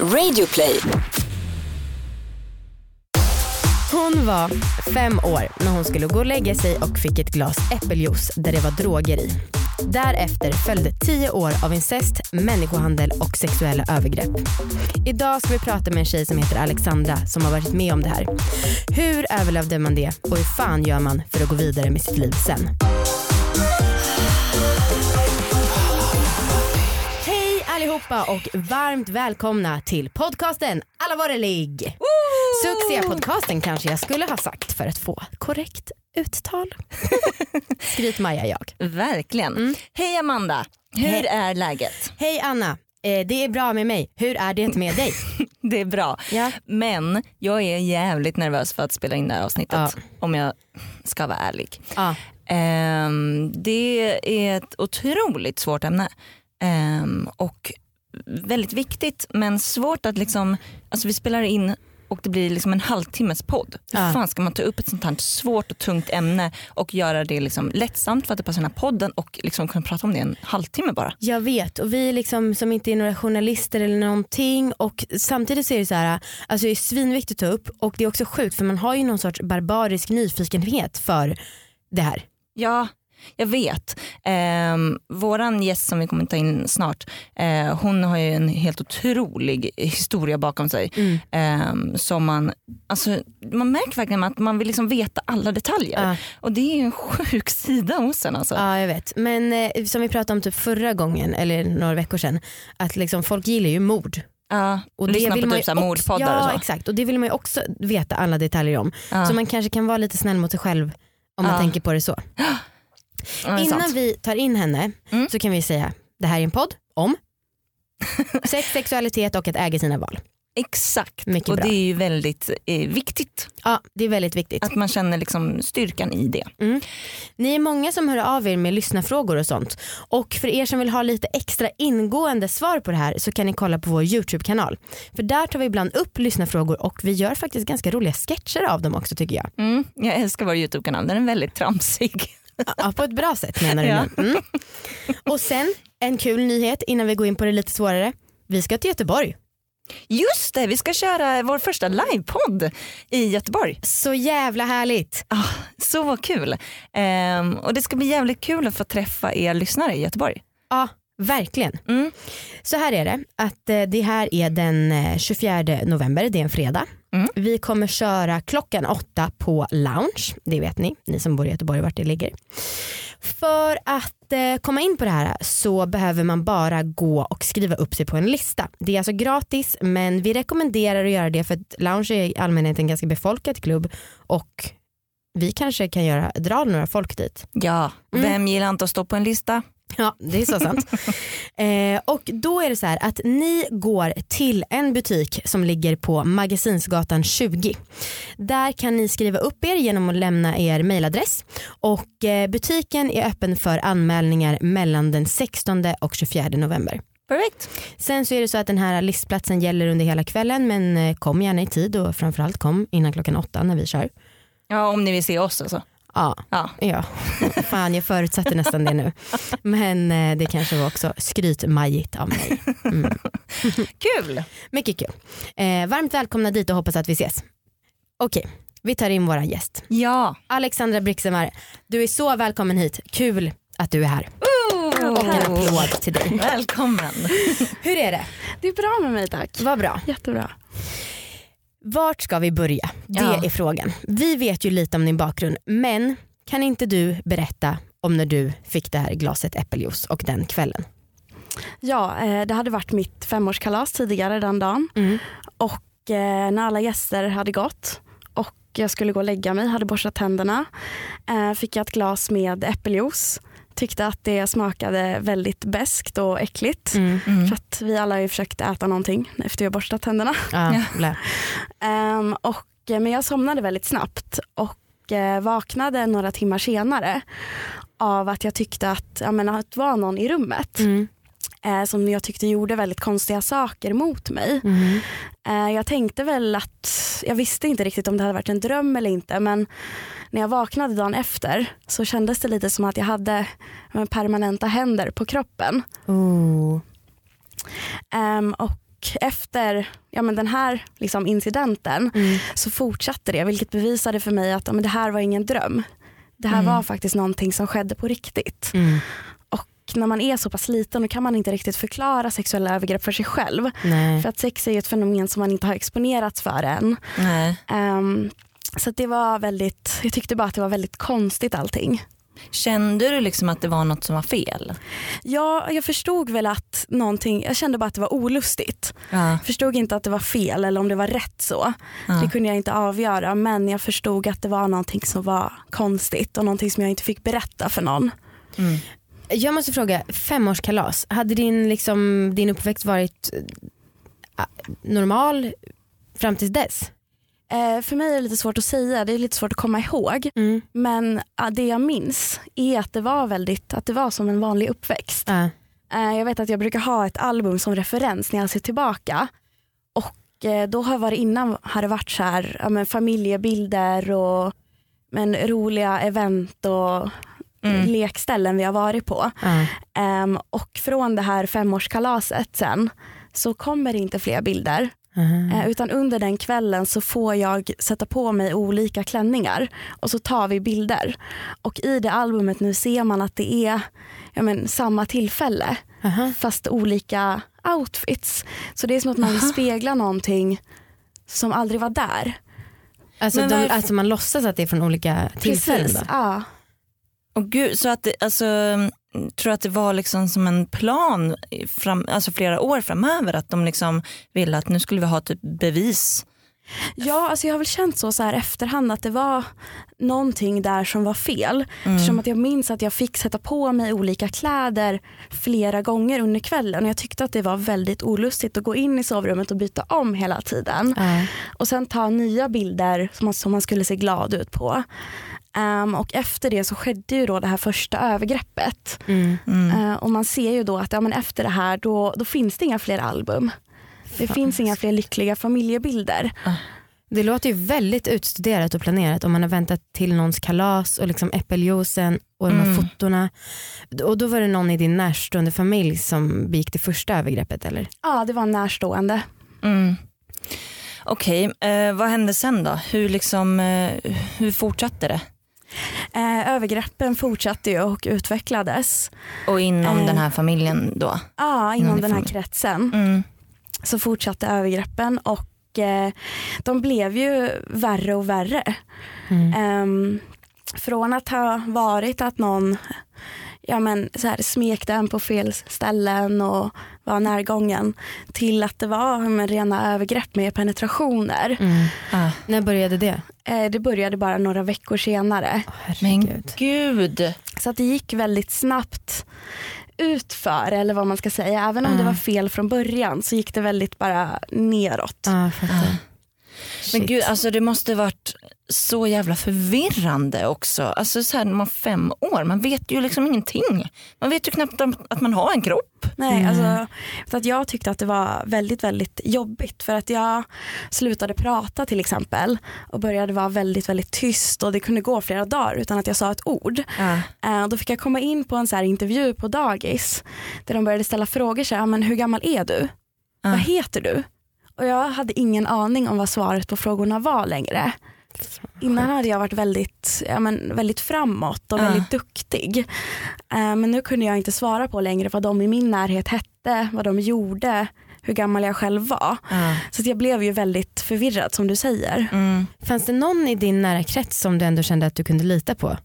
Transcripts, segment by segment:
Radioplay. Hon var fem år när hon skulle gå och lägga sig och fick ett glas äppeljuice där det var droger i. Därefter följde tio år av incest, människohandel och sexuella övergrepp. Idag ska vi prata med en tjej som heter Alexandra som har varit med om det här. Hur överlevde man det och hur fan gör man för att gå vidare med sitt liv sen? Allihopa och varmt välkomna till podcasten Alla våra ligg. Succépodcasten kanske jag skulle ha sagt för att få korrekt uttal. Skryt Maja jag. Verkligen. Hej Amanda, hur Hej. är läget? Hej Anna, eh, det är bra med mig. Hur är det med dig? Det är bra. Ja. Men jag är jävligt nervös för att spela in det här avsnittet. Ja. Om jag ska vara ärlig. Ja. Ehm, det är ett otroligt svårt ämne. Ehm, och väldigt viktigt men svårt att liksom, alltså vi spelar in och det blir liksom en halvtimmes podd. Hur Ja. fan ska man ta upp ett sånt här svårt och tungt ämne och göra det liksom lättsamt för att det passar den här podden och liksom kunna prata om det en halvtimme bara. Jag vet och vi liksom som inte är några journalister eller någonting och samtidigt så är det så här, alltså det är svinviktigt att ta upp och det är också sjukt för man har ju någon sorts barbarisk nyfikenhet för det här. Ja, jag vet. Um, våran gäst som vi kommer ta in snart, eh, hon har ju en helt otrolig historia bakom sig. Mm. Ehm, som man, alltså, man märker verkligen att man vill liksom veta alla detaljer. Ja. Och det är en sjuk sida hos en. Alltså. Ja jag vet men eh, som vi pratade om typ förra gången eller några veckor sedan att liksom folk gillar ju mord. Ja, Och lyssna vill på man typ mordpoddar Ja och så. exakt och det vill man ju också veta alla detaljer om. Ja. Så man kanske kan vara lite snäll mot sig själv om man Ja. tänker på det så. Ja, Innan sant. vi tar in henne Mm. så kan vi säga det här är en podd om sex, sexualitet och att äga sina val. Exakt, Mycket och bra. det är ju väldigt eh, viktigt Ja det är väldigt viktigt. att man känner liksom styrkan i det. Ni är många som hör av er med lyssnarfrågor och sånt. Och för er som vill ha lite extra ingående svar på det här så kan ni kolla på vår YouTube-kanal. För där tar vi ibland upp lyssnarfrågor och vi gör faktiskt ganska roliga sketcher av dem också tycker jag. Mm, jag älskar vår YouTube-kanal, den är väldigt tramsig. Ja, på ett bra sätt menar du Ja. nu. Mm. Och sen en kul nyhet innan vi går in på det lite svårare. Vi ska till Göteborg. Just det, vi ska köra vår första livepodd i Göteborg. Så jävla härligt. Ah, så kul. Ehm, och det ska bli jävligt kul att få träffa er lyssnare i Göteborg. Ja, verkligen. Mm. Så här är det, att eh, det här är den eh, 24 november, det är en fredag. Mm. Vi kommer köra klockan åtta på Lounge, det vet ni, ni som bor i Göteborg vart det ligger. För att eh, komma in på det här så behöver man bara gå och skriva upp sig på en lista. Det är alltså gratis men vi rekommenderar att göra det för att Lounge är i allmänhet en ganska befolkad klubb och vi kanske kan göra, dra några folk dit. Ja, Mm. vem gillar inte att stå på en lista? Ja det är så sant. eh, och då är det så här att ni går till en butik som ligger på Magasinsgatan 20. Där kan ni skriva upp er genom att lämna er mailadress och eh, butiken är öppen för anmälningar mellan den 16 och 24 november. Perfekt. Sen så är det så att den här listplatsen gäller under hela kvällen men eh, kom gärna i tid och framförallt kom innan klockan åtta när vi kör. Ja, om ni vill se oss alltså. Ja, Ja. Ja, fan jag förutsatte nästan det nu. Men eh, det kanske var också skrytmajigt av mig. Mm. Kul. Mycket kul. Eh, varmt välkomna dit och hoppas att vi ses. Okej, vi tar in våra gäst. Ja. Alexandra Brixemar, du är så välkommen hit. Kul att du är här. Och en applåd till dig. Välkommen. Hur är det? Det är bra med mig tack. Vad bra. Jättebra. Vart ska vi börja? Det Ja. är frågan. Vi vet ju lite om din bakgrund men kan inte du berätta om när du fick det här glaset äppeljuice och den kvällen? Ja, eh, det hade varit mitt femårskalas tidigare den dagen Mm. och eh, när alla gäster hade gått och jag skulle gå och lägga mig, hade borstat tänderna, eh, fick jag ett glas med äppeljuice. Tyckte att det smakade väldigt beskt och äckligt. Mm. För att vi alla har ju försökt äta någonting efter jag borstat tänderna. Ja. Ehm, och, eh, men jag somnade väldigt snabbt och eh, vaknade några timmar senare av att jag tyckte att, ja, men, att det var någon i rummet Mm. eh, som jag tyckte gjorde väldigt konstiga saker mot mig. Mm. Eh, jag tänkte väl att, jag visste inte riktigt om det hade varit en dröm eller inte men när jag vaknade dagen efter så kändes det lite som att jag hade permanenta händer på kroppen. Oh. Och och efter ja, men den här liksom, incidenten Mm. så fortsatte det vilket bevisade för mig att ja, men det här var ingen dröm. Det här Mm. var faktiskt någonting som skedde på riktigt. Mm. När man är så pass liten då kan man inte riktigt förklara sexuella övergrepp för sig själv. Nej. För att sex är ett fenomen som man inte har exponerats för än. Ehm, så det var väldigt, jag tyckte bara att det var väldigt konstigt allting. Kände du liksom att det var något som var fel? Ja, jag förstod väl att någonting, jag kände bara att det var olustigt. Ja. Förstod inte att det var fel eller om det var rätt så. Ja. Det kunde jag inte avgöra men jag förstod att det var någonting som var konstigt och någonting som jag inte fick berätta för någon. Mm. Jag måste fråga, femårskalas, hade din, liksom, din uppväxt varit eh, normal fram tills dess? Eh, för mig är det lite svårt att säga, det är lite svårt att komma ihåg. Mm. Men ja, det jag minns är att det var väldigt, att det var som en vanlig uppväxt. Eh, jag vet att jag brukar ha ett album som referens när jag ser tillbaka. Och eh, då har varit innan har det varit så här, ja, familjebilder och men, roliga event och Mm. lekställen vi har varit på. Ja. Ehm, och från det här femårskalaset sen så kommer det inte fler bilder. Eh, utan under den kvällen så får jag sätta på mig olika klänningar och så tar vi bilder. Och i det albumet nu ser man att det är ja, men, samma tillfälle Aha. fast olika outfits. Så det är som att man vill Aha. spegla någonting som aldrig var där. Alltså, de, varför- alltså man låtsas att det är från olika tillfällen Precis. Ja. Och gud, så att det, alltså, mm, tror att det var liksom som en plan fram, alltså flera år framöver att de liksom ville att nu skulle vi ha typ bevis. Ja, alltså jag har väl känt så, så här efterhand att det var någonting där som var fel. Mm. Eftersom att jag minns att jag fick sätta på mig olika kläder flera gånger under kvällen och jag tyckte att det var väldigt olustigt att gå in i sovrummet och byta om hela tiden. Ja. Och sen ta nya bilder som man, som man skulle se glad ut på. Ehm, och efter det så skedde ju då det här första övergreppet. Mm. Mm. Eh, och man ser ju då att ja, men efter det här då, då finns det inga fler album. Det Fan. finns inga fler lyckliga familjebilder. Det låter ju väldigt utstuderat och planerat om man har väntat till någons kalas och liksom äppeljuicen och de här Mm. fotona. Och då var det någon i din närstående familj som begick det första övergreppet eller? Ja, det var närstående. Mm. Okej, eh, vad hände sen då? Hur, liksom, eh, hur fortsatte det? Eh, övergreppen fortsatte ju och utvecklades. Och inom Eh. den här familjen då? Ja, inom Inom den här familjen. kretsen Mm. så fortsatte övergreppen och eh, de blev ju värre och värre. Mm. Ehm, från att ha varit att någon ja, men, så här, smekte en på fel ställen och var närgången till att det var men, rena övergrepp med penetrationer. Mm. Ah. När började det? Eh, det började bara några veckor senare. Åh, Men herregud. gud. Så att det gick väldigt snabbt utför eller vad man ska säga. Även om Ah. det var fel från början så gick det väldigt bara neråt. Ja, Men gud, alltså det måste varit så jävla förvirrande också. Alltså så här när man fem år, man vet ju liksom ingenting. Man vet ju knappt att man har en kropp. Nej, Mm. alltså, så att jag tyckte att det var väldigt, väldigt jobbigt för att jag slutade prata till exempel och började vara väldigt, väldigt tyst och det kunde gå flera dagar utan att jag sa ett ord. Eh, då fick jag komma in på en så intervju på dagis där de började ställa frågor, så här, "Ja, men hur gammal är du? Ah. Vad heter du? Och jag hade ingen aning om vad svaret på frågorna var längre. Innan hade jag varit väldigt, ja, men, väldigt framåt och Ah. väldigt duktig. Eh, men nu kunde jag inte svara på längre vad de i min närhet hette, vad de gjorde, hur gammal jag själv var. Ah. Så jag blev ju väldigt förvirrad som du säger. Mm. Fanns det någon i din nära krets som du ändå kände att du kunde lita på?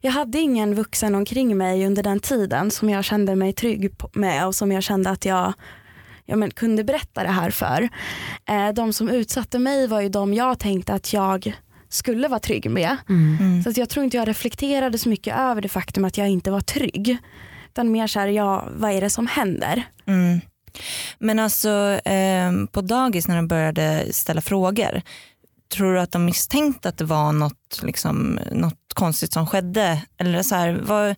Jag hade ingen vuxen omkring mig under den tiden som jag kände mig trygg med och som jag kände att jag ja, men, kunde berätta det här för. Eh, de som utsatte mig var ju de jag tänkte att jag skulle vara trygg med. Mm. Så att jag tror inte jag reflekterade så mycket över det faktum att jag inte var trygg. Utan mer såhär, ja, vad är det som händer? Mm. Men alltså ehm, på dagis när de började ställa frågor, tror du att de misstänkte att det var något, liksom, något konstigt som skedde? Eller så här, vad,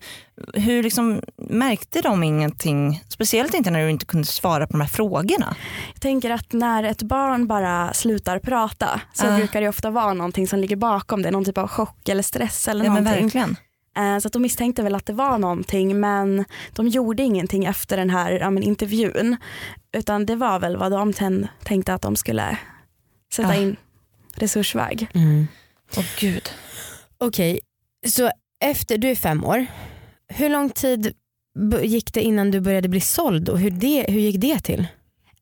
hur liksom, märkte de ingenting? Speciellt inte när du inte kunde svara på de här frågorna. Jag tänker att när ett barn bara slutar prata så Ah. brukar det ofta vara någonting som ligger bakom det. Någon typ av chock eller stress eller Ja, någonting. verkligen. Eh, så att de misstänkte väl att det var någonting men de gjorde ingenting efter den här ja, men, intervjun. Utan det var väl vad de tänkte att de skulle sätta Ah. in resursväg. Mm. Åh gud. Okej, så efter, du är fem år. Hur lång tid gick det innan du började bli såld och hur, det, hur gick det till?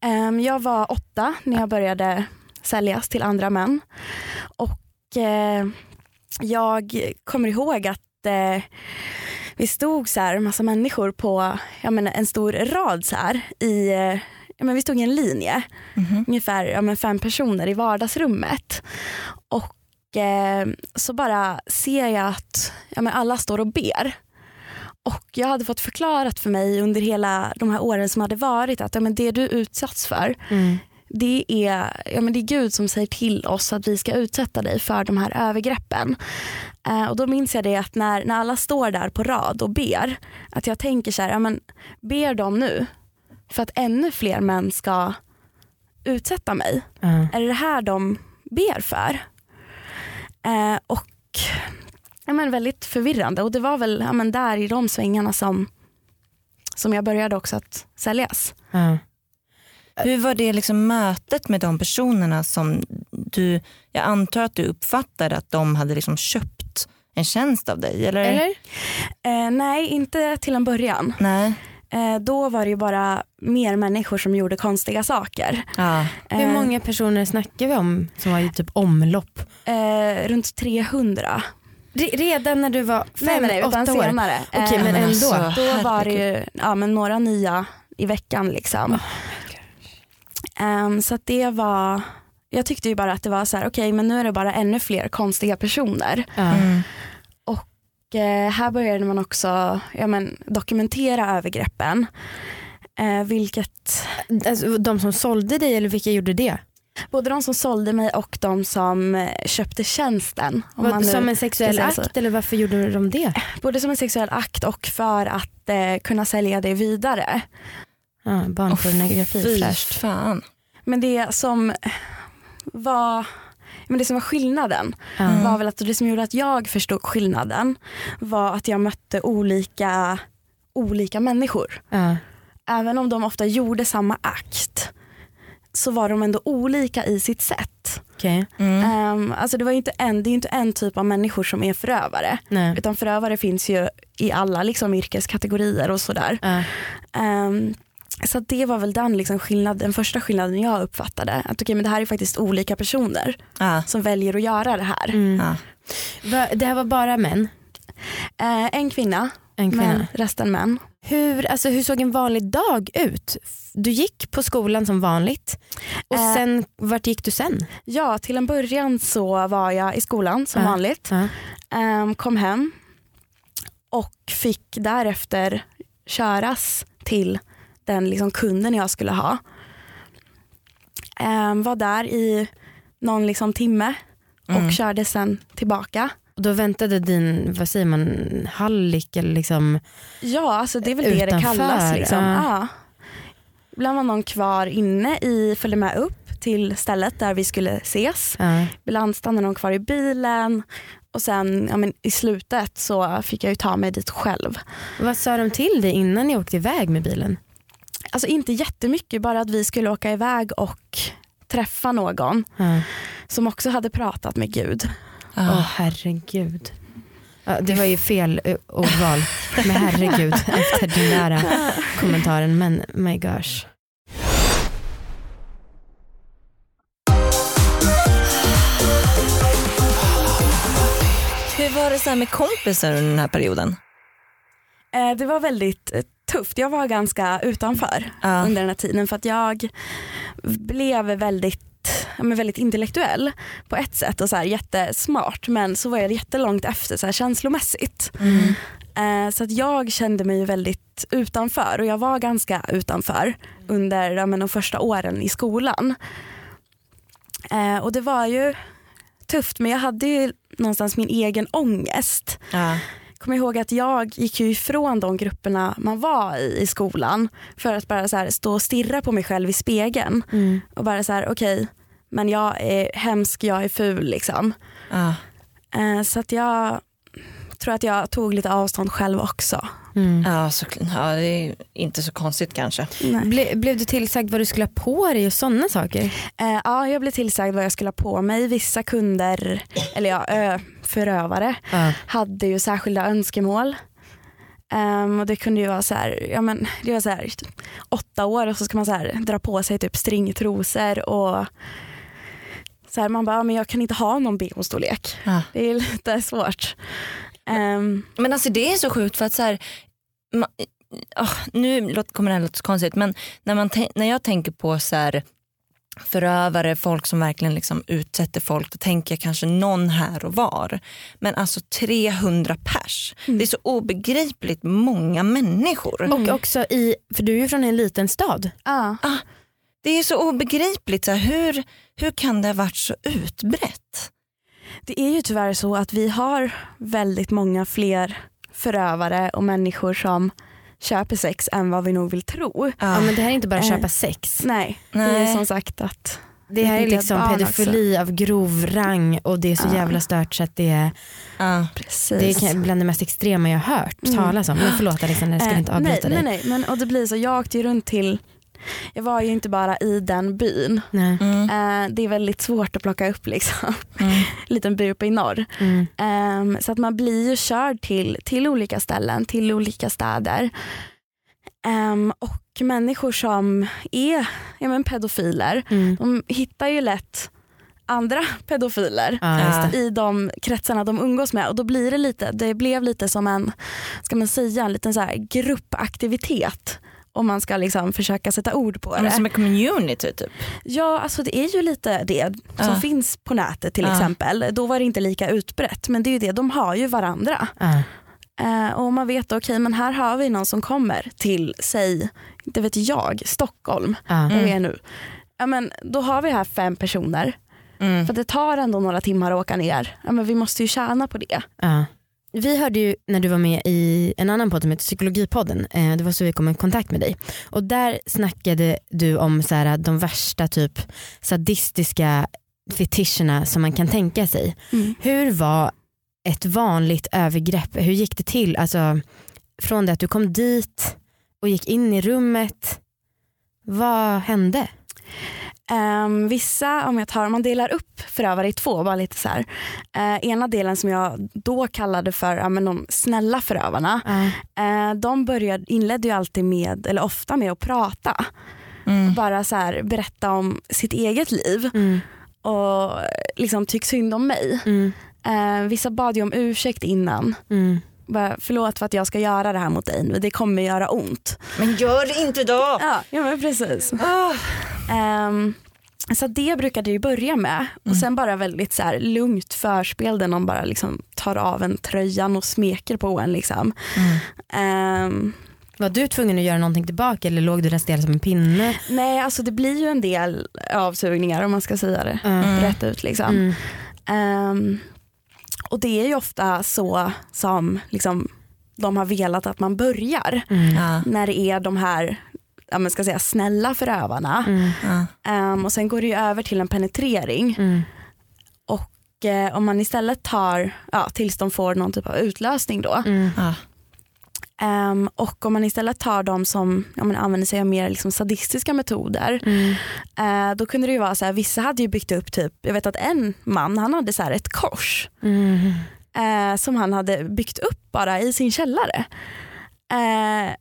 Ehm, Jag var åtta när jag började säljas till andra män. Och eh, jag kommer ihåg att eh, vi stod så här, en massa människor på jag menar, en stor rad så här, i eh, Ja, men vi stod i en linje, Mhm. ungefär ja, men fem personer i vardagsrummet. Och eh, så bara ser jag att ja, men alla står och ber. Och jag hade fått förklarat för mig under hela de här åren som hade varit att ja, men det du utsatts för det är, ja, men det är Gud som säger till oss att vi ska utsätta dig för de här övergreppen. Eh, och då minns jag det att när, när alla står där på rad och ber, att jag tänker så här, ja, men ber de nu för att ännu fler män ska utsätta mig? Ja. Är det det här de ber för? Eh, och ja, men väldigt förvirrande och det var väl ja, men där i de svängarna som, som jag började också att säljas. Ja. Hur var det liksom mötet med de personerna som du, jag antar att du uppfattade att de hade liksom köpt en tjänst av dig? Eller? Eller? Eh, nej, inte till en början. Nej. Eh, då var det ju bara mer människor som gjorde konstiga saker. Ja. Hur Eh, många personer snackar vi om som var i typ omlopp? Eh, runt 300. Re- redan när du var fem, nej, nej, åtta år? senare. Okej, Eh, men men ändå. alltså. då var det ju ja, men några nya i veckan. Liksom. Ehm, så att det var, jag tyckte ju bara att det var så här, okej men nu är det bara ännu fler konstiga personer. Mm. Och eh, här började man också ja, men, dokumentera övergreppen. Eh, vilket Alltså, de som sålde dig eller vilka gjorde det? både de som sålde mig och de som eh, köpte tjänsten. Vad, som en sexuell så. akt eller varför gjorde de det? Både som en sexuell akt och för att eh, kunna sälja det vidare. Ja, barnpornografi Fy fräscht. fan. Men det som var men det som var skillnaden Ja. var väl att det som gjorde att jag förstod skillnaden var att jag mötte olika, olika människor. Ja. Även om de ofta gjorde samma akt så var de ändå olika i sitt sätt. Okej. Mm. Ehm, alltså det, var inte en, det är ju inte en typ av människor som är förövare. Nej. Utan förövare finns ju i alla liksom, yrkeskategorier och sådär. Ja. Så det var väl den, liksom skillnad, den första skillnaden jag uppfattade. Att okej, men det här är faktiskt olika personer Ja. som väljer att göra det här. Mm. Va, det här var bara män? Eh, en kvinna, En kvinna? men resten män. Hur, alltså, hur såg en vanlig dag ut? Du gick på skolan som vanligt och Eh. sen, vart gick du sen? Ja, till en början så var jag i skolan som Ja. vanligt. Ehm, kom hem och fick därefter köras till den liksom kunden jag skulle ha. Ehm, var där i någon liksom timme och Mm. körde sen tillbaka. Och då väntade din, vad säger man, hallick eller liksom, Ja, alltså det är väl det det Utanför, kallas. Liksom. ja. Ja. Ibland var någon kvar inne i, följde med upp till stället där vi skulle ses. ja. Ibland stannade någon kvar i bilen och sen ja, men i slutet så fick jag ju ta mig dit själv. vad sa de till dig innan ni åkte iväg med bilen? Alltså inte jättemycket, bara att vi skulle åka iväg och träffa någon Ja. som också hade pratat med Gud. Ja. herregud. Ja, det var ju fel eh, ordval med herregud efter den där eh, kommentaren men my gosh. Hur var det så här med kompisar under den här perioden? Eh, Det var väldigt tufft, jag var ganska utanför Ja. under den här tiden för att jag blev väldigt, men väldigt intellektuell på ett sätt och så här jättesmart men så var jag jättelångt efter så här känslomässigt. Mm. Eh, Så att jag kände mig väldigt utanför och jag var ganska utanför under ja, men, de första åren i skolan. Eh, Och det var ju tufft men jag hade ju någonstans min egen ångest. Ja. Kommer ihåg att jag gick ju ifrån de grupperna man var i i skolan för att bara så här stå och stirra på mig själv i spegeln Mm. och bara så här okej men jag är hemsk, jag är ful liksom. Ja. Eh, Så att jag tror att jag tog lite avstånd själv också. Mm. Ja, så, ja, det är inte så konstigt kanske. Ble, blev du tillsagd vad du skulle ha på dig och sådana saker? Eh, ja, jag blev tillsagd vad jag skulle ha på mig. Vissa kunder, eller ja, ö, förövare, Ja. hade ju särskilda önskemål. Ehm, och det kunde ju vara så här, ja men det var så här åtta år och så ska man så här dra på sig typ stringtrosor och så här, man bara, ja, men jag kan inte ha någon bh-storlek. Ja. Det är lite svårt. Ehm, Men alltså det är så sjukt för att så här, ma- ah, nu låt- kommer det här låta konstigt men när, man när jag tänker på så här, förövare, folk som verkligen liksom utsätter folk, då tänker jag kanske någon här och var. Men alltså 300 pers, det är så obegripligt många människor. Och också i, för du är ju från en liten stad. ja. Det är så obegripligt, så här, hur, hur kan det ha varit så utbrett? Det är ju tyvärr så att vi har väldigt många fler förövare och människor som köper sex än vad vi nog vill tro. Ja, men det här är inte bara Eh, köpa sex. Nej, det är Nej. som sagt att Det här är liksom pedofili av grov rang och det är så Ja. jävla stört så att det är, Ja. precis. det är bland det mest extrema jag har hört Mm. talas om. Men förlåt Alexander, jag skulle Eh, inte avbryta nej, dig. nej, nej, men och det blir så, jag åkte ju runt till, jag var ju inte bara i den byn. Nej. Mm, Eh, det är väldigt svårt att plocka upp liksom, mm. en liten by uppe i norr. Mm. Ehm, så att man blir ju körd till, till olika ställen, till olika städer. Ehm, och människor som är ja, men pedofiler, Mm. de hittar ju lätt andra pedofiler det. i de kretsarna de umgås med och då blir det lite, det blev lite som en, ska man säga, en liten så här gruppaktivitet om man ska liksom försöka sätta ord på men det. Som en community typ. Ja, alltså det är ju lite det som Ja. finns på nätet till Ja. exempel. Då var det inte lika utbrett men det är ju det, de har ju varandra. Ja. Eh, och man vet okej men här har vi någon som kommer till, säg, det vet jag, Stockholm, Ja. där vi är nu. Ja, men då har vi här fem personer, Mm. för det tar ändå några timmar att åka ner. Ja, men vi måste ju tjäna på det. Ja. Vi hörde ju när du var med i en annan podd som heter Psykologipodden, eh, det var så vi kom i kontakt med dig. Och där snackade du om så här, de värsta typ sadistiska fetischerna som man kan tänka sig. Mm. Hur var ett vanligt övergrepp, hur gick det till? Alltså, från det att du kom dit och gick in i rummet, vad hände? Ehm, vissa, om jag tar, om man delar upp förövare i två, bara lite så här. Eh, ena delen som jag då kallade för ja, men de snälla förövarna, Ja. eh, de började, inledde ju alltid med, eller ofta med att prata. Mm. Bara så här, berätta om sitt eget liv Mm, och liksom tyck synd om mig. mm, Eh, vissa bad ju om ursäkt innan. Mm. Bara, förlåt för att jag ska göra det här mot dig, men det kommer göra ont. Men gör det inte då! Ja, ja men precis. Ah. Ehm, så det brukade jag ju börja med och sen bara väldigt så här lugnt förspel där någon bara liksom tar av en tröjan och smeker på en. Liksom. Mm. Ehm, Var du tvungen att göra någonting tillbaka eller låg du där stel som en pinne? nej alltså det blir ju en del avsugningar om man ska säga det Mm. rätt ut. Liksom. Mm. Ehm, och det är ju ofta så som liksom, de har velat att man börjar Mm. Ja. när det är de här ja, men ska säga, snälla förövarna. Mm. Ja. Ehm, och sen går det ju över till en penetrering Mm. och eh, om man istället tar, ja, tills de får någon typ av utlösning då. Mm. Ja. Ehm, och om man istället tar de som ja, men använder sig av mer liksom sadistiska metoder. Mm. Eh, då kunde det ju vara så här, vissa hade ju byggt upp typ, jag vet att en man han hade så här ett kors. Mm. eh, som han hade byggt upp bara i sin källare. Eh,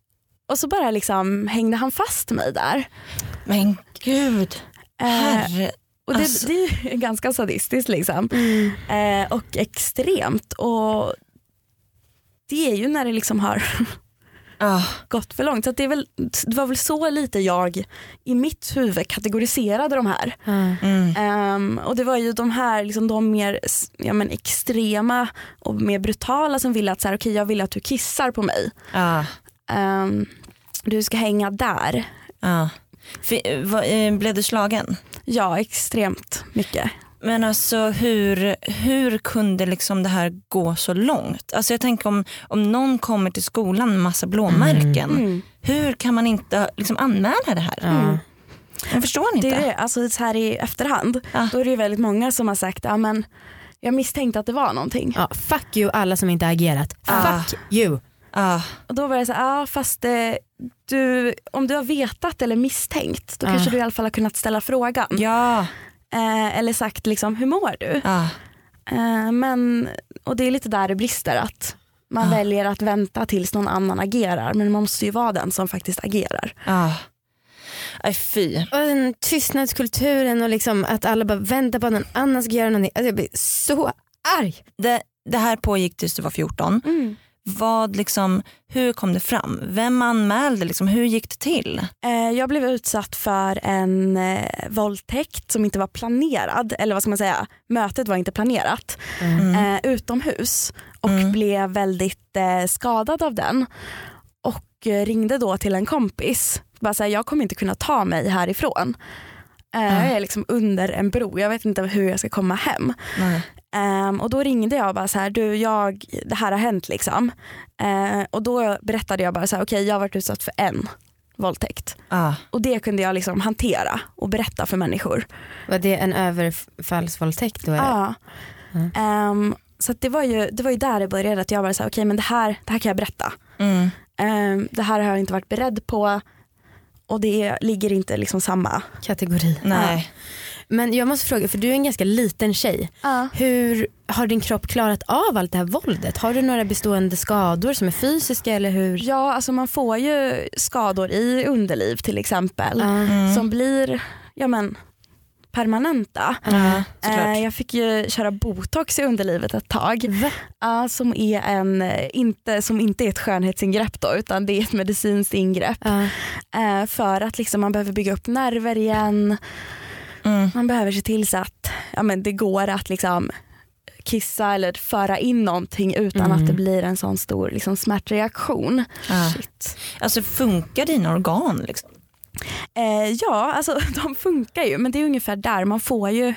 och så bara liksom hängde han fast mig där. Men gud, herre. och det, alltså. det är ganska sadistiskt liksom. Mm. Eh, och extremt. Och det är ju när det liksom har Ah. gått för långt. Så att det, är väl, det var väl så lite jag i mitt huvud kategoriserade de här. Ja. Mm. Ehm, och det var ju de här liksom de mer ja, men extrema och mer brutala som ville att så här, okay, jag vill att du kissar på mig. Ja. Ehm, du ska hänga där. Ja. Fi- vad- eh, Blev du slagen? Ja, extremt mycket. Men alltså hur, hur kunde liksom det här gå så långt? Alltså jag tänker om, om någon kommer till skolan med massa blåmärken, Mm. hur kan man inte liksom anmäla det här? Ja. Jag förstår inte. Det är det, alltså så här i efterhand, Ja. då är det ju väldigt många som har sagt, ja men jag misstänkte att det var någonting. Ja, fuck you alla som inte agerat. Ah. Fuck you. Ah, Och då var det så här, ja fast eh, du, om du har vetat eller misstänkt då Ah. kanske du i alla fall har kunnat ställa frågan. ja. Eh, eller sagt liksom, hur mår du? Ah. Eh, men, och det är lite där det brister att man Ah. väljer att vänta tills någon annan agerar men man måste ju vara den som faktiskt agerar. Ah. Aj, fy. Och den tystnadskulturen och liksom att alla bara väntar på att någon annan ska göra någonting. Alltså jag blir så arg. Det, det här pågick tills du var 14. Vad liksom, hur kom det fram? Vem anmälde? Liksom, hur gick det till? Eh, jag blev utsatt för en eh, våldtäkt som inte var planerad, eller vad ska man säga, mötet var inte planerat, eh, utomhus och Mm. blev väldigt eh, skadad av den. Och eh, ringde då till en kompis, bara säga jag kommer inte kunna ta mig härifrån. Eh, Jag är liksom under en bro, jag vet inte hur jag ska komma hem. Ehm, och då ringde jag bara så här, du jag, det här har hänt liksom. Eh, och då berättade jag bara så här, okej jag har varit utsatt för en våldtäkt. Ah. Och det kunde jag liksom hantera och berätta för människor. Var det en överfallsvåldtäkt då? Ja. Mm. Ehm, så det, var ju, det var ju där det började, att jag bara så här, okej men det här, det här kan jag berätta. Mm. Ehm, det här har jag inte varit beredd på och det ligger inte liksom samma. Kategori. Nej. Men jag måste fråga, för du är en ganska liten tjej. Hur har din kropp klarat av allt det här våldet? Har du några bestående skador som är fysiska eller hur? Ja, alltså man får ju skador i underliv till exempel Ja. som blir ja, men, permanenta. Ja, såklart. Eh, jag fick ju köra botox i underlivet ett tag. Va? Ja, som, är en, eh, inte, som inte är ett skönhetsingrepp då, utan det är ett medicinskt ingrepp. Ja. Eh, för att liksom man behöver bygga upp nerver igen. Mm. Man behöver se till så att ja, men det går att liksom kissa eller föra in någonting utan Mm. att det blir en sån stor liksom, smärtreaktion. Ah. Alltså funkar dina organ? Liksom? Eh, ja, alltså de funkar ju men det är ungefär där. Man får ju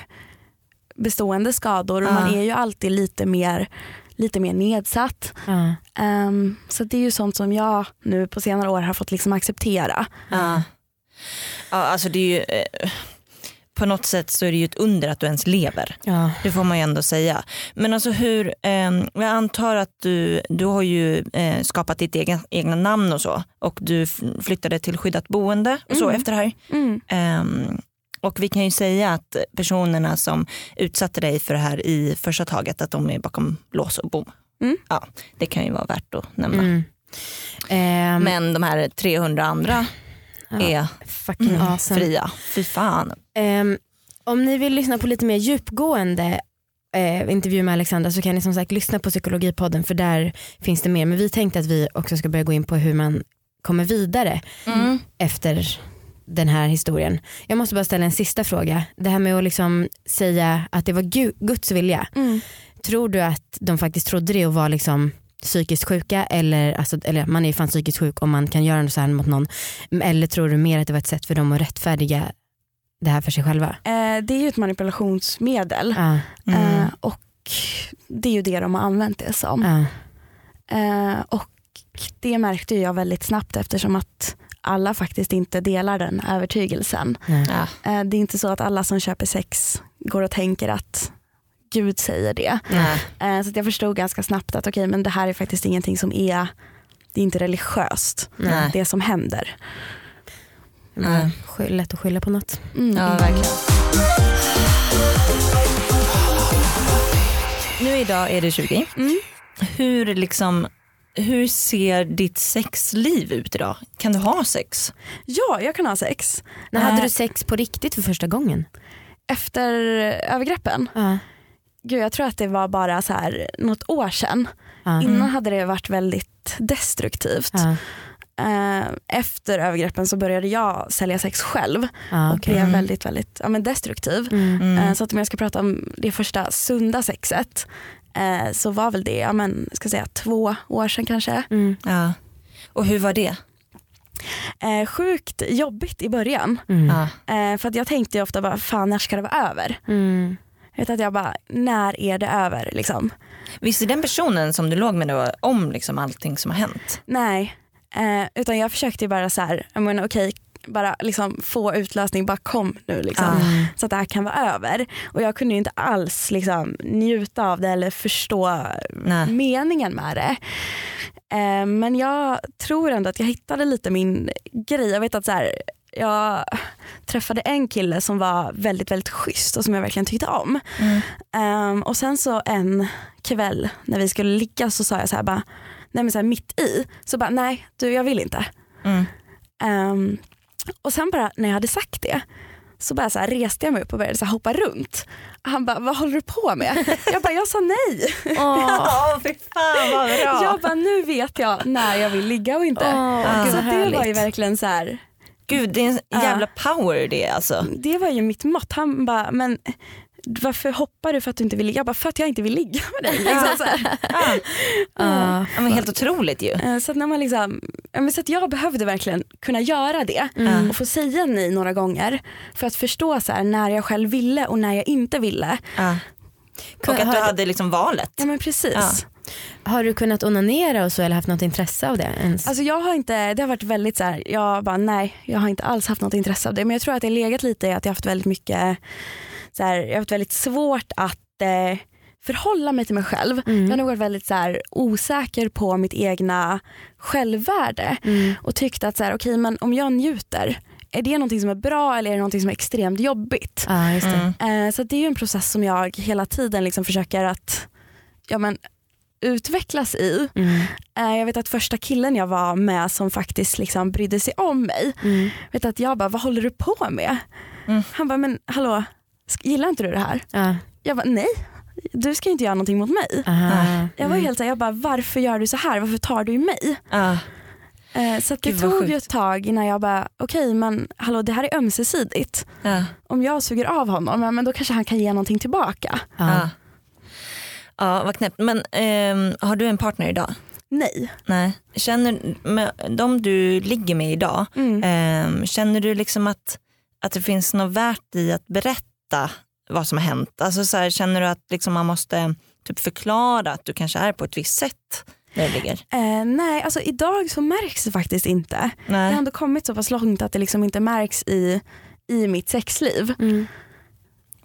bestående skador och Ja. man är ju alltid lite mer, lite mer nedsatt. Ja. Ehm, så det är ju sånt som jag nu på senare år har fått liksom acceptera. Ja. Ja, alltså det är ju, eh, på något sätt så är det ju ett under att du ens lever. Ja. Det får man ju ändå säga. Men alltså hur, ehm, jag antar att du, du har ju eh, skapat ditt egen, egna namn och så och du flyttade till skyddat boende och så Mm. efter det här. Mm. Ehm, och vi kan ju säga att personerna som utsatte dig för det här i första taget att de är bakom lås och bom. Mm. Ja, det kan ju vara värt att nämna. Mm. Ehm, Men de här 300 andra är fucking mm, awesome. fria. Fy fan. Ehm, om ni vill lyssna på lite mer djupgående eh, intervju med Alexandra så kan ni som sagt lyssna på Psykologipodden för där finns det mer. Men vi tänkte att vi också ska börja gå in på hur man kommer vidare Mm. efter den här historien. Jag måste bara ställa en sista fråga. Det här med att liksom säga att det var Gu- Guds vilja. Mm. Tror du att de faktiskt trodde det och var liksom psykiskt sjuka eller, alltså, eller man är ju fan psykiskt sjuk om man kan göra något så här mot någon. Eller tror du mer att det var ett sätt för dem att rättfärdiga det här för sig själva? Eh, det är ju ett manipulationsmedel Ja, Mm. eh, och det är ju det de har använt det som. ja, Eh, och det märkte jag väldigt snabbt eftersom att alla faktiskt inte delar den övertygelsen. Eh, det är inte så att alla som köper sex går och tänker att Gud säger det. Eh, så att jag förstod ganska snabbt att okej men det här är faktiskt ingenting som är, det är inte religiöst Nej. det som händer. Sky- lätt att skylla på något. Mm. Ja, verkligen. Nu idag är det 20. Mm. Hur, liksom, hur ser ditt sexliv ut idag? Kan du ha sex? Ja, jag kan ha sex. När Eh, hade du sex på riktigt för första gången? Efter övergreppen, Ja. Gud jag tror att det var bara så här något år sedan. Ja. Innan hade det varit väldigt destruktivt. Eh, Efter övergreppen så började jag sälja sex själv Ja, och okej. blev Mm. väldigt, väldigt ja, men destruktiv. Mm. Mm. Eh, Så att om jag ska prata om det första sunda sexet eh, så var väl det ja, men, ska säga, två år sedan kanske. Mm. Ja. Och hur var det? Eh, sjukt jobbigt i början. Mm. Eh, för att jag tänkte ju ofta bara, fan när ska det vara över? Mm. Vet att jag bara, när är det över? Liksom. Visste den personen som du låg med då om liksom allting som har hänt? Nej, eh, utan jag försökte ju bara så här, jag menar, okej, bara liksom få utlösning, bara kom nu liksom. Ah. Så att det här kan vara över. Och jag kunde ju inte alls liksom, njuta av det eller förstå Nej. meningen med det. Eh, men jag tror ändå att jag hittade lite min grej. Jag vet att så här, jag träffade en kille som var väldigt väldigt schysst och som jag verkligen tyckte om. Mm. Ehm, och sen så en kväll när vi skulle ligga så sa jag så här bara, nej men så här mitt i, så bara nej du jag vill inte. Mm. Ehm, och sen bara när jag hade sagt det så bara så här reste jag mig upp och började så här hoppa runt. Han bara, vad håller du på med? Jag bara, jag sa nej. Åh fy fan vad bra. Jag bara, nu vet jag när jag vill ligga och inte. Gud så det var ju verkligen så här, Gud det är en jävla power det alltså. det var ju mitt mått. Han bara, men varför hoppar du för att du inte vill ligga? Jag bara, för att jag inte vill ligga med dig. Liksom så. Ja. Ja, men helt otroligt ju. Eh, så att när man liksom, så att jag behövde verkligen kunna göra det Mm. och få säga nej några gånger för att förstå så här, när jag själv ville och när jag inte ville. Och att du hade liksom valet. Ja men precis. Har du kunnat onanera och så eller haft något intresse av det ens? Alltså jag har inte, det har varit väldigt så här, jag bara nej, jag har inte alls haft något intresse av det. Men jag tror att det har legat lite i att jag har haft väldigt mycket, så här, jag har haft väldigt svårt att eh, förhålla mig till mig själv. Mm. Jag har nog varit väldigt så här, osäker på mitt egna självvärde Mm. och tyckt att så här, okej men om jag njuter, är det någonting som är bra eller är det någonting som är extremt jobbigt? Just det. Mm. Eh, så det är ju en process som jag hela tiden liksom försöker att ja, men, utvecklas i. Mm. Eh, Jag vet att första killen jag var med som faktiskt liksom brydde sig om mig, Mm. vet att jag bara, vad håller du på med? Mm. Han bara, men hallå, gillar inte du det här? Ja. Jag bara, nej, du ska inte göra någonting mot mig. Aha. Jag var Mm. helt såhär, jag bara, varför gör du så här? Varför tar du i mig? Eh, Så det Gud, tog ju ett tag innan jag bara, okej men hallå det här är ömsesidigt. Ja. Om jag suger av honom, men då kanske han kan ge någonting tillbaka. Ja. Vad knäppt. Men ehm, har du en partner idag? Nej. Nej. Känner, med de du ligger med idag, Mm. ehm, känner du liksom att, att det finns något värt i att berätta vad som har hänt? Alltså så här, känner du att liksom man måste typ förklara att du kanske är på ett visst sätt när du ligger? Eh, nej, alltså idag så märks det faktiskt inte. Jag har Nej. ändå kommit så pass långt att det liksom inte märks i, i mitt sexliv. Mm.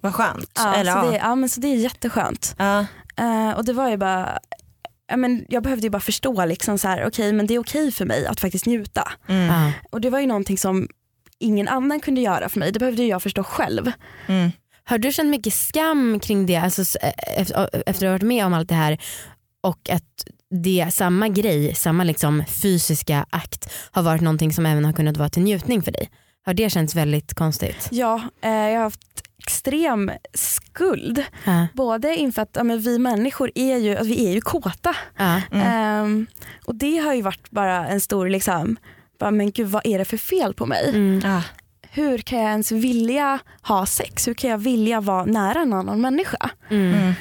Vad skönt. Ja, Eller, så, ja. det, ja, men så det är jätteskönt. Ja. Eh, och det var ju bara, ja, men jag behövde ju bara förstå liksom så här, okej men det är okej för mig att faktiskt njuta. Mm. Ja. Och det var ju någonting som ingen annan kunde göra för mig, det behövde ju jag förstå själv. Mm. Har du känt mycket skam kring det alltså, s- efter, efter att ha varit med om allt det här och att det samma grej, samma liksom fysiska akt har varit någonting som även har kunnat vara till njutning för dig? Har det känts väldigt konstigt? Ja, eh, jag har haft extrem skuld. Ja. Både inför att ja, men vi människor är ju, alltså, vi är ju kåta. Ja. Mm. Ehm, och det har ju varit bara en stor liksom, bara, men gud vad är det för fel på mig? Mm. Ja. Hur kan jag ens vilja ha sex? Hur kan jag vilja vara nära en annan människa? Mm. Mm.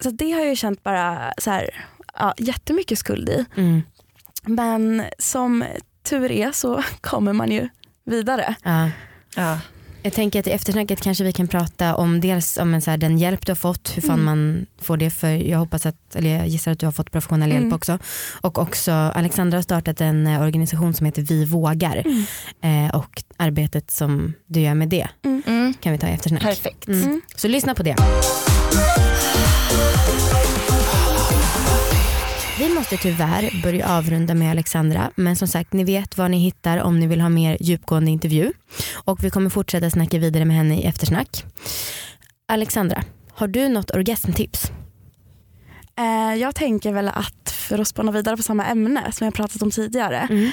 Så det har jag ju känt bara så här, ja, jättemycket skuld i. Mm. Men som tur är så kommer man ju vidare. Ja. Ja. Jag tänker att i eftersnacket kanske vi kan prata om dels om en så här, den hjälp du har fått, hur fan Mm. man får det för jag hoppas att, eller jag gissar att du har fått professionell hjälp Mm. också. Och också Alexandra har startat en eh, organisation som heter Vi vågar Mm. eh, och arbetet som du gör med det Mm. kan vi ta i eftersnack. Perfekt. Mm. Mm. Så lyssna på det. Vi måste tyvärr börja avrunda med Alexandra men som sagt ni vet var ni hittar om ni vill ha mer djupgående intervju och vi kommer fortsätta snacka vidare med henne i eftersnack. Alexandra, har du något orgasmtips? Eh, jag tänker väl att för att spåna vidare på samma ämne som jag pratat om tidigare, Mm.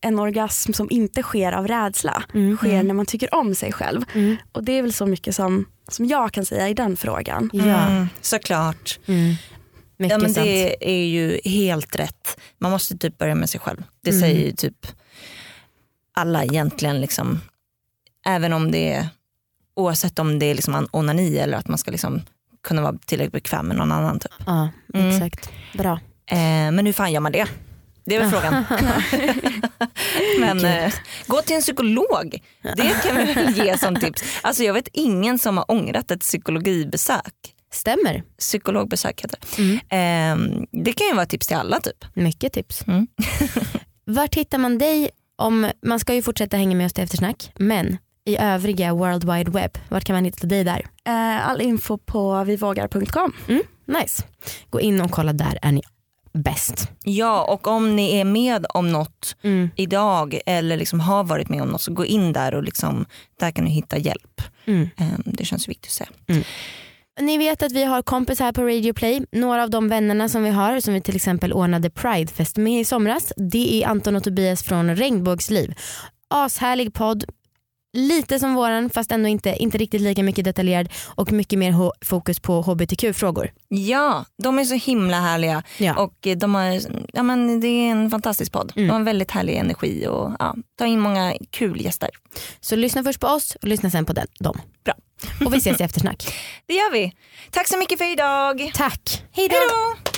en orgasm som inte sker av rädsla Mm. sker när man tycker om sig själv. Mm. Och det är väl så mycket som, som jag kan säga i den frågan. Ja, Mm. Såklart. Mm. mycket Ja, men sant. det är ju helt rätt. Man måste typ börja med sig själv. Det Mm. säger ju typ alla egentligen. Liksom, även om det är, oavsett om det är liksom onani eller att man ska liksom kunna vara tillräckligt bekväm med någon annan. Typ. Ja, Mm. exakt. Bra. Eh, men hur fan gör man det? Det är väl frågan. men eh, gå till en psykolog. Det kan vi väl ge som tips. Alltså jag vet ingen som har ångrat ett psykologibesök. Stämmer. Psykologbesök heter det. Mm. Eh, det kan ju vara tips till alla typ. Mycket tips. Mm. Vart hittar man dig om, man ska ju fortsätta hänga med oss till eftersnack men i övriga World Wide Web, vart kan man hitta dig där? Eh, all info på vivågar.com. Mm, nice. Gå in och kolla där är ni bäst. Ja och om ni är med om något Mm. idag eller liksom har varit med om något så gå in där och liksom, där kan du hitta hjälp. Ehm, Det känns viktigt att säga. Ni vet att vi har kompisar här på Radio Play. Några av de vännerna som vi har som vi till exempel ordnade Pridefest med i somras. Det är Anton och Tobias från Regnbågsliv. Ashärlig podd. Lite som våran fast ändå inte, inte riktigt lika mycket detaljerad och mycket mer fokus på hbtq-frågor. Ja, de är så himla härliga Ja. och eh, de har, ja, men det är en fantastisk podd. Mm. De har en väldigt härlig energi och ja, tar in många kul gäster. Så lyssna först på oss och lyssna sen på den, dem. Bra. Och vi ses i eftersnack. Det gör vi. Tack så mycket för idag. Tack. Hej då.